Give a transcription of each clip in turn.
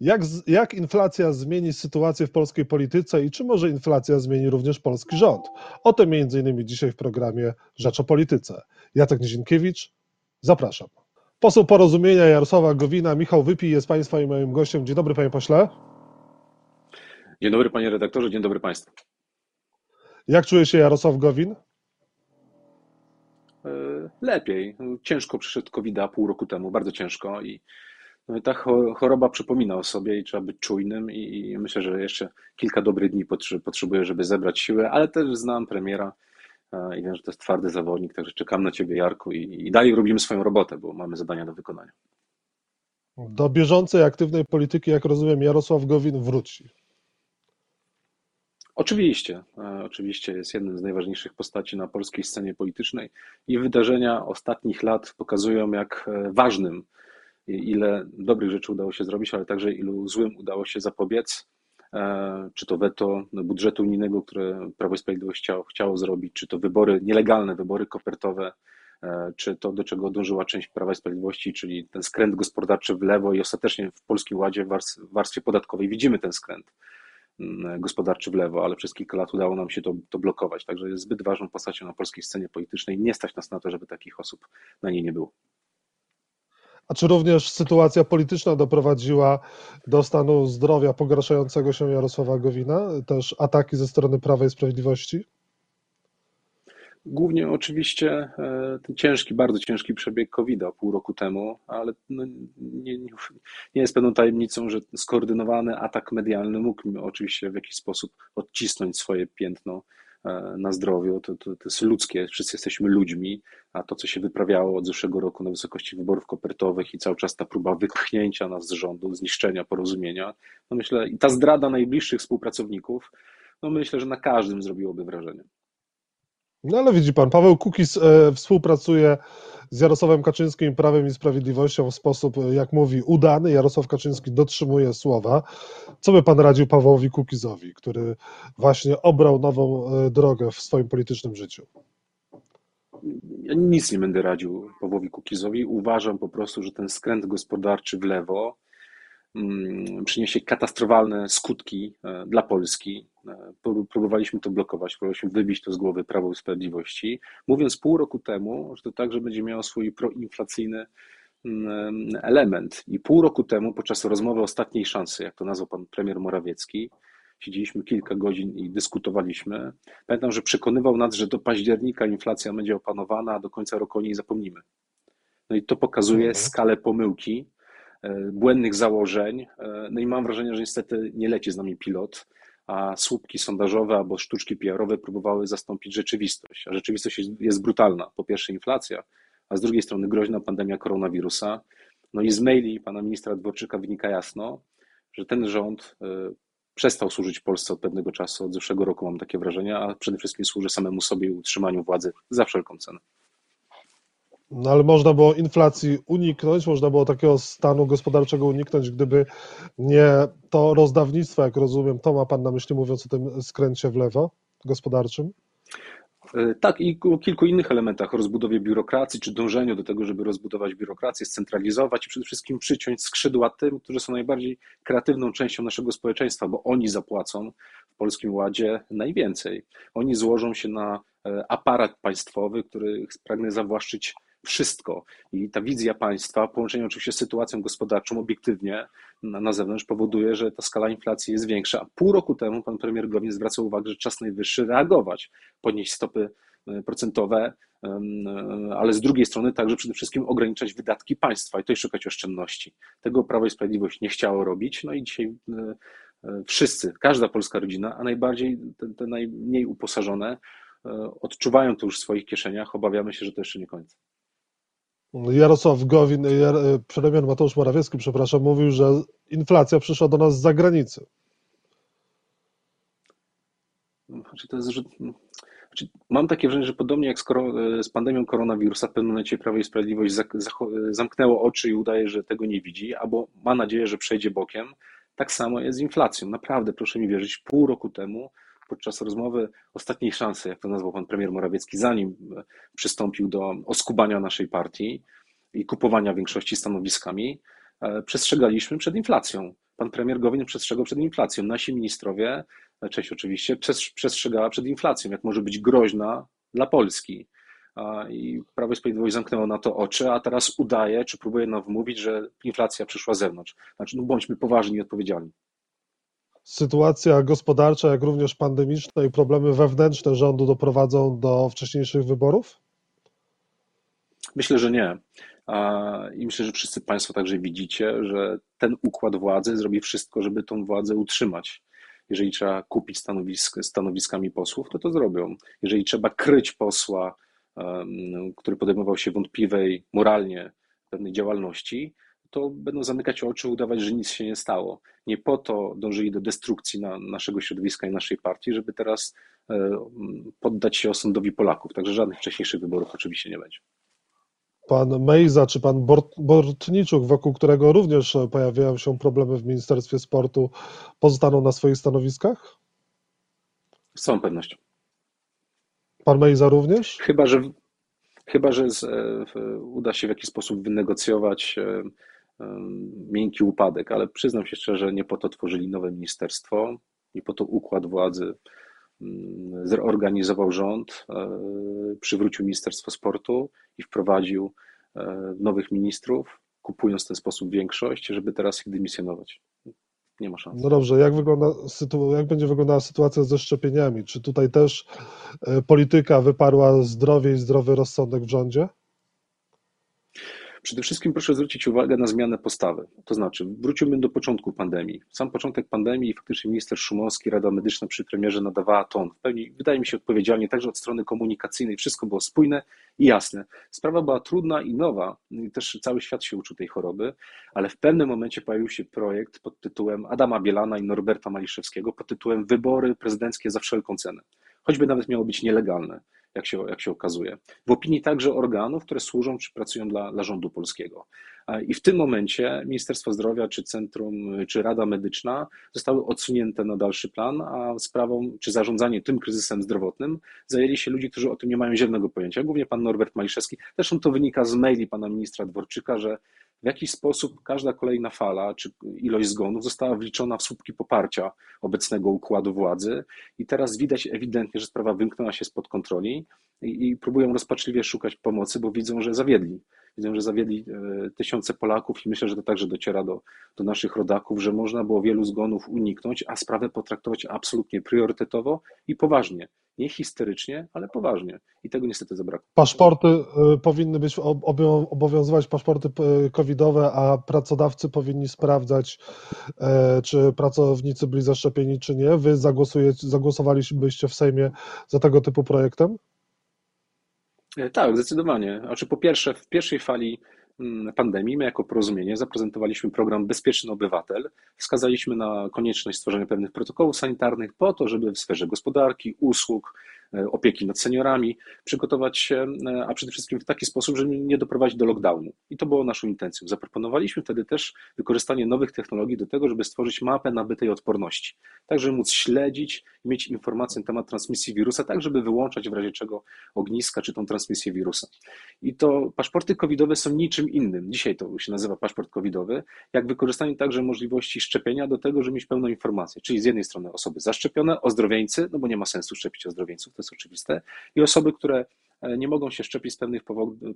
Jak, jak inflacja zmieni sytuację w polskiej polityce i czy może inflacja zmieni również polski rząd? O tym między innymi dzisiaj w programie Rzecz o Polityce. Jacek Nizinkiewicz, zapraszam. Poseł Porozumienia Jarosława Gowina, Michał Wypij jest Państwa i moim gościem. Dzień dobry Panie Pośle. Dzień dobry Panie Redaktorze, dzień dobry Państwu. Jak czuje się Jarosław Gowin? E, lepiej. Ciężko przyszedł covid pół roku temu, bardzo ciężko i no ta choroba przypomina o sobie i trzeba być czujnym i myślę, że jeszcze kilka dobrych dni potrzebuję, żeby zebrać siłę, ale też znam premiera e, i wiem, że to jest twardy zawodnik, także czekam na Ciebie Jarku i, i dalej robimy swoją robotę, bo mamy zadania do wykonania. Do bieżącej, aktywnej polityki, jak rozumiem, Jarosław Gowin wróci. Oczywiście, e, oczywiście jest jednym z najważniejszych postaci na polskiej scenie politycznej i wydarzenia ostatnich lat pokazują, jak e, ważnym, ile dobrych rzeczy udało się zrobić, ale także ilu złym udało się zapobiec. E, czy to weto budżetu unijnego, które Prawo i Sprawiedliwość chciało, chciało zrobić, czy to wybory, nielegalne wybory kopertowe, czy to do czego dążyła część Prawa i Sprawiedliwości, czyli ten skręt gospodarczy w lewo i ostatecznie w Polskim Ładzie w warstwie podatkowej widzimy ten skręt. Mm, gospodarczy w lewo, ale przez kilka lat udało nam się to, to blokować. Także jest zbyt ważną postacią na polskiej scenie politycznej. Nie stać nas na to, żeby takich osób na niej nie było. A czy również sytuacja polityczna doprowadziła do stanu zdrowia pogarszającego się Jarosława Gowina? Też ataki ze strony Prawa i Sprawiedliwości? Głównie oczywiście e, ten ciężki, bardzo ciężki przebieg covid pół roku temu, ale no nie, nie, jest pewną tajemnicą, że skoordynowany atak medialny mógł oczywiście w jakiś sposób odcisnąć swoje piętno na zdrowiu. To, to, to jest ludzkie, wszyscy jesteśmy ludźmi, a to, co się wyprawiało od zeszłego roku na wysokości wyborów kopertowych i cały czas ta próba wypchnięcia nas z rządu, zniszczenia porozumienia, no myślę, i ta zdrada najbliższych współpracowników, no myślę, że na każdym zrobiłoby wrażenie. No ale widzi pan, Paweł Kukis e, współpracuje z Jarosławem Kaczyńskim Prawem i Sprawiedliwością w sposób, e, jak mówi, udany. Jarosław Kaczyński dotrzymuje słowa. Co by pan radził Pawłowi Kukizowi, który właśnie obrał nową e, drogę w swoim politycznym życiu? Ja nic nie będę radził Pawłowi Kukizowi. Uważam po prostu, że ten skręt gospodarczy w lewo przyniesie katastrofalne skutki e, dla Polski. E, próbowaliśmy to blokować, próbowaliśmy wybić to z głowy Prawo i Sprawiedliwości, mówiąc pół roku temu, że to także będzie miało swój proinflacyjny mm, element. I pół roku temu, podczas rozmowy ostatniej szansy, jak to nazwał pan premier Morawiecki, siedzieliśmy kilka godzin i dyskutowaliśmy. Pamiętam, że przekonywał nas, że do października inflacja będzie opanowana, a do końca roku o niej zapomnimy. No i to pokazuje mhm. skalę pomyłki, błędnych założeń. E, no i mam wrażenie, że niestety nie leci z nami pilot, a słupki sondażowe albo sztuczki PR-owe próbowały zastąpić rzeczywistość. A rzeczywistość jest, jest brutalna. Po pierwsze inflacja, a z drugiej strony groźna pandemia koronawirusa. No i z maili pana ministra Dworczyka wynika jasno, że ten rząd e, przestał służyć Polsce od pewnego czasu, od zeszłego roku mam takie wrażenie, a przede wszystkim służy samemu sobie i utrzymaniu władzy za wszelką cenę. No ale można było inflacji uniknąć, można było takiego stanu gospodarczego uniknąć, gdyby nie to rozdawnictwo, jak rozumiem, to ma Pan na myśli mówiąc o tym skręcie w lewo gospodarczym? E, tak, i o kilku innych elementach, rozbudowie biurokracji, czy dążeniu do tego, żeby rozbudować biurokrację, scentralizować i przede wszystkim przyciąć skrzydła tym, którzy są najbardziej kreatywną częścią naszego społeczeństwa, bo oni zapłacą w Polskim Ładzie najwięcej. Oni złożą się na e, aparat państwowy, który pragnę zawłaszczyć wszystko. I ta wizja państwa, połączenie oczywiście z sytuacją gospodarczą obiektywnie na, na zewnątrz powoduje, że ta skala inflacji jest większa. Pół roku temu pan premier Gowin zwracał uwagę, że czas najwyższy reagować, podnieść stopy e, procentowe, e, ale z drugiej strony także przede wszystkim ograniczać wydatki państwa i tutaj szukać oszczędności. Tego Prawo i Sprawiedliwość nie chciało robić, no i dzisiaj e, wszyscy, każda polska rodzina, a najbardziej te, te najmniej uposażone, odczuwają to już w swoich kieszeniach. Obawiamy się, że to jeszcze nie koniec. Jarosław Gowin, premier Mateusz Morawiecki, przepraszam, mówił, że inflacja przyszła do nas z zagranicy. Znaczy to jest, że, znaczy mam takie wrażenie, że podobnie jak z, z pandemią koronawirusa, w pewnym momencie Prawo i Sprawiedliwość zamknęło oczy i udaje, że tego nie widzi, albo ma nadzieję, że przejdzie bokiem. Tak samo jest z inflacją. Naprawdę, proszę mi wierzyć, pół roku temu podczas rozmowy ostatniej szansy, jak to nazwał pan premier Morawiecki, zanim e, przystąpił do oskubania naszej partii i kupowania większości stanowiskami, e, przestrzegaliśmy przed inflacją. pan premier Gowin przestrzegał przed inflacją. Nasi ministrowie, część oczywiście, przestrzegała przed inflacją, jak może być groźna dla Polski. I Prawo i Sprawiedliwość zamknęło na to oczy, a teraz udaje, czy próbuje nam wmówić, że inflacja przyszła z zewnątrz. Znaczy, no bądźmy poważni i odpowiedzialni. Sytuacja gospodarcza, jak również pandemiczna i problemy wewnętrzne rządu doprowadzą do wcześniejszych wyborów? Myślę, że nie. I myślę, że wszyscy Państwo także widzicie, że ten układ władzy zrobi wszystko, żeby tą władzę utrzymać. Jeżeli trzeba kupić stanowisk, stanowiskami posłów, to to zrobią. Jeżeli trzeba kryć posła, który podejmował się wątpliwej moralnie pewnej działalności, to będą zamykać oczy, udawać, że nic się nie stało. Nie po to dążyli do destrukcji na naszego środowiska i naszej partii, żeby teraz e, poddać się osądowi Polaków. Także żadnych wcześniejszych wyborów oczywiście nie będzie pan Mejza czy pan Bortniczuk, wokół którego również pojawiają się problemy w Ministerstwie Sportu, pozostaną na swoich stanowiskach? Z całą pewnością. Pan Mejza również? Chyba, że, chyba, że z, e, uda się w jakiś sposób wynegocjować e, miękki upadek, ale przyznam się szczerze, nie po to tworzyli nowe ministerstwo, nie po to układ władzy zorganizował rząd, e, przywrócił Ministerstwo Sportu i wprowadził e, nowych ministrów, kupując w ten sposób większość, żeby teraz ich dymisjonować. Nie ma szans. No dobrze, jak, wygląda, jak będzie wyglądała sytuacja ze szczepieniami? Czy tutaj też e, polityka wyparła zdrowie i zdrowy rozsądek w rządzie? Przede wszystkim proszę zwrócić uwagę na zmianę postawy. To znaczy, wrócimy do początku pandemii. Sam początek pandemii, faktycznie minister Szumowski, Rada Medyczna przy premierze nadawała ton. W pełni, wydaje mi się, odpowiedzialnie, także od strony komunikacyjnej. Wszystko było spójne i jasne. Sprawa była trudna i nowa, i też cały świat się uczył tej choroby, ale w pewnym momencie pojawił się projekt pod tytułem Adama Bielana i Norberta Maliszewskiego pod tytułem Wybory prezydenckie za wszelką cenę. Choćby nawet miało być nielegalne jak się, jak się okazuje. W opinii także organów, które służą czy pracują dla, dla rządu polskiego. I w tym momencie Ministerstwo Zdrowia, czy Centrum, czy Rada Medyczna zostały odsunięte na dalszy plan, a sprawą, czy zarządzanie tym kryzysem zdrowotnym zajęli się ludzie, którzy o tym nie mają zielonego pojęcia. Głównie pan Norbert Maliszewski. Zresztą to wynika z maili pana ministra Dworczyka, że w jakiś sposób każda kolejna fala czy ilość zgonów została wliczona w słupki poparcia obecnego układu władzy i teraz widać ewidentnie, że sprawa wymknęła się spod kontroli i, i próbują rozpaczliwie szukać pomocy, bo widzą, że zawiedli. Widzą, że zawiedli e, tysiące Polaków i myślę, że to także dociera do, do naszych rodaków, że można było wielu zgonów uniknąć, a sprawę potraktować absolutnie priorytetowo i poważnie. Nie histerycznie, ale poważnie. I tego niestety zabrakło. Paszporty y, powinny być, obowiązywać paszporty y, covidowe, a pracodawcy powinni sprawdzać, e, czy pracownicy byli zaszczepieni, czy nie. Wy zagłosowalibyście w Sejmie za tego typu projektem? E, tak, zdecydowanie. Znaczy, po pierwsze, w pierwszej fali mm, pandemii my jako porozumienie zaprezentowaliśmy program Bezpieczny Obywatel. Wskazaliśmy na konieczność stworzenia pewnych protokołów sanitarnych po to, żeby w sferze gospodarki, usług, opieki nad seniorami, przygotować się, e, a przede wszystkim w taki sposób, żeby nie doprowadzić do lockdownu. I to było naszą intencją. Zaproponowaliśmy wtedy też wykorzystanie nowych technologii do tego, żeby stworzyć mapę nabytej odporności, tak żeby móc śledzić i mieć informacje na temat transmisji wirusa, tak żeby wyłączać w razie czego ogniska czy tą transmisję wirusa. I to paszporty covidowe są niczym innym. Dzisiaj to się nazywa paszport covidowy, jak wykorzystanie także możliwości szczepienia do tego, żeby mieć pełną informację. Czyli z jednej strony osoby zaszczepione, ozdrowieńcy, no bo nie ma sensu szczepić ozdrowieńców, to jest oczywiste, i osoby, które e, nie mogą się szczepić z pewnych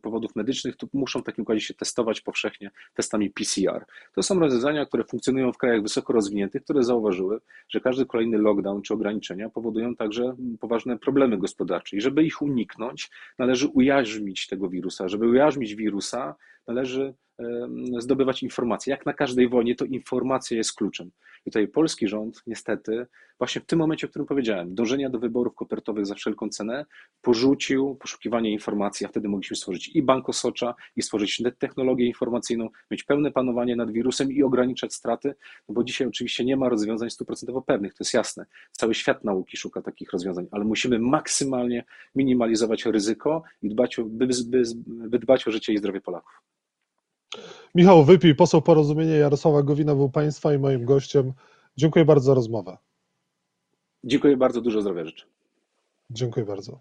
powodów medycznych, to muszą w takim układzie się testować powszechnie testami PCR. To są rozwiązania, które funkcjonują w krajach wysoko rozwiniętych, które zauważyły, że każdy kolejny lockdown czy ograniczenia powodują także poważne problemy gospodarcze. I żeby ich uniknąć, należy ujarzmić tego wirusa. Żeby ujarzmić wirusa, należy zdobywać informacje. Jak na każdej wojnie, to informacja jest kluczem. I tutaj polski rząd, niestety, właśnie w tym momencie, o którym powiedziałem, dążenia do wyborów kopertowych za wszelką cenę, porzucił poszukiwanie informacji, a wtedy mogliśmy stworzyć i bank Osocza, i stworzyć technologię informacyjną, mieć pełne panowanie nad wirusem i ograniczać straty, no bo dzisiaj oczywiście nie ma rozwiązań stuprocentowo pewnych, to jest jasne. Cały świat nauki szuka takich rozwiązań, ale musimy maksymalnie minimalizować ryzyko i dbać o, by, by, by dbać o życie i zdrowie Polaków. Michał Wypij, poseł Porozumienia Jarosława Gowina był Państwa i moim gościem. Dziękuję bardzo za rozmowę. Dziękuję bardzo, dużo zdrowia życzę. Dziękuję bardzo.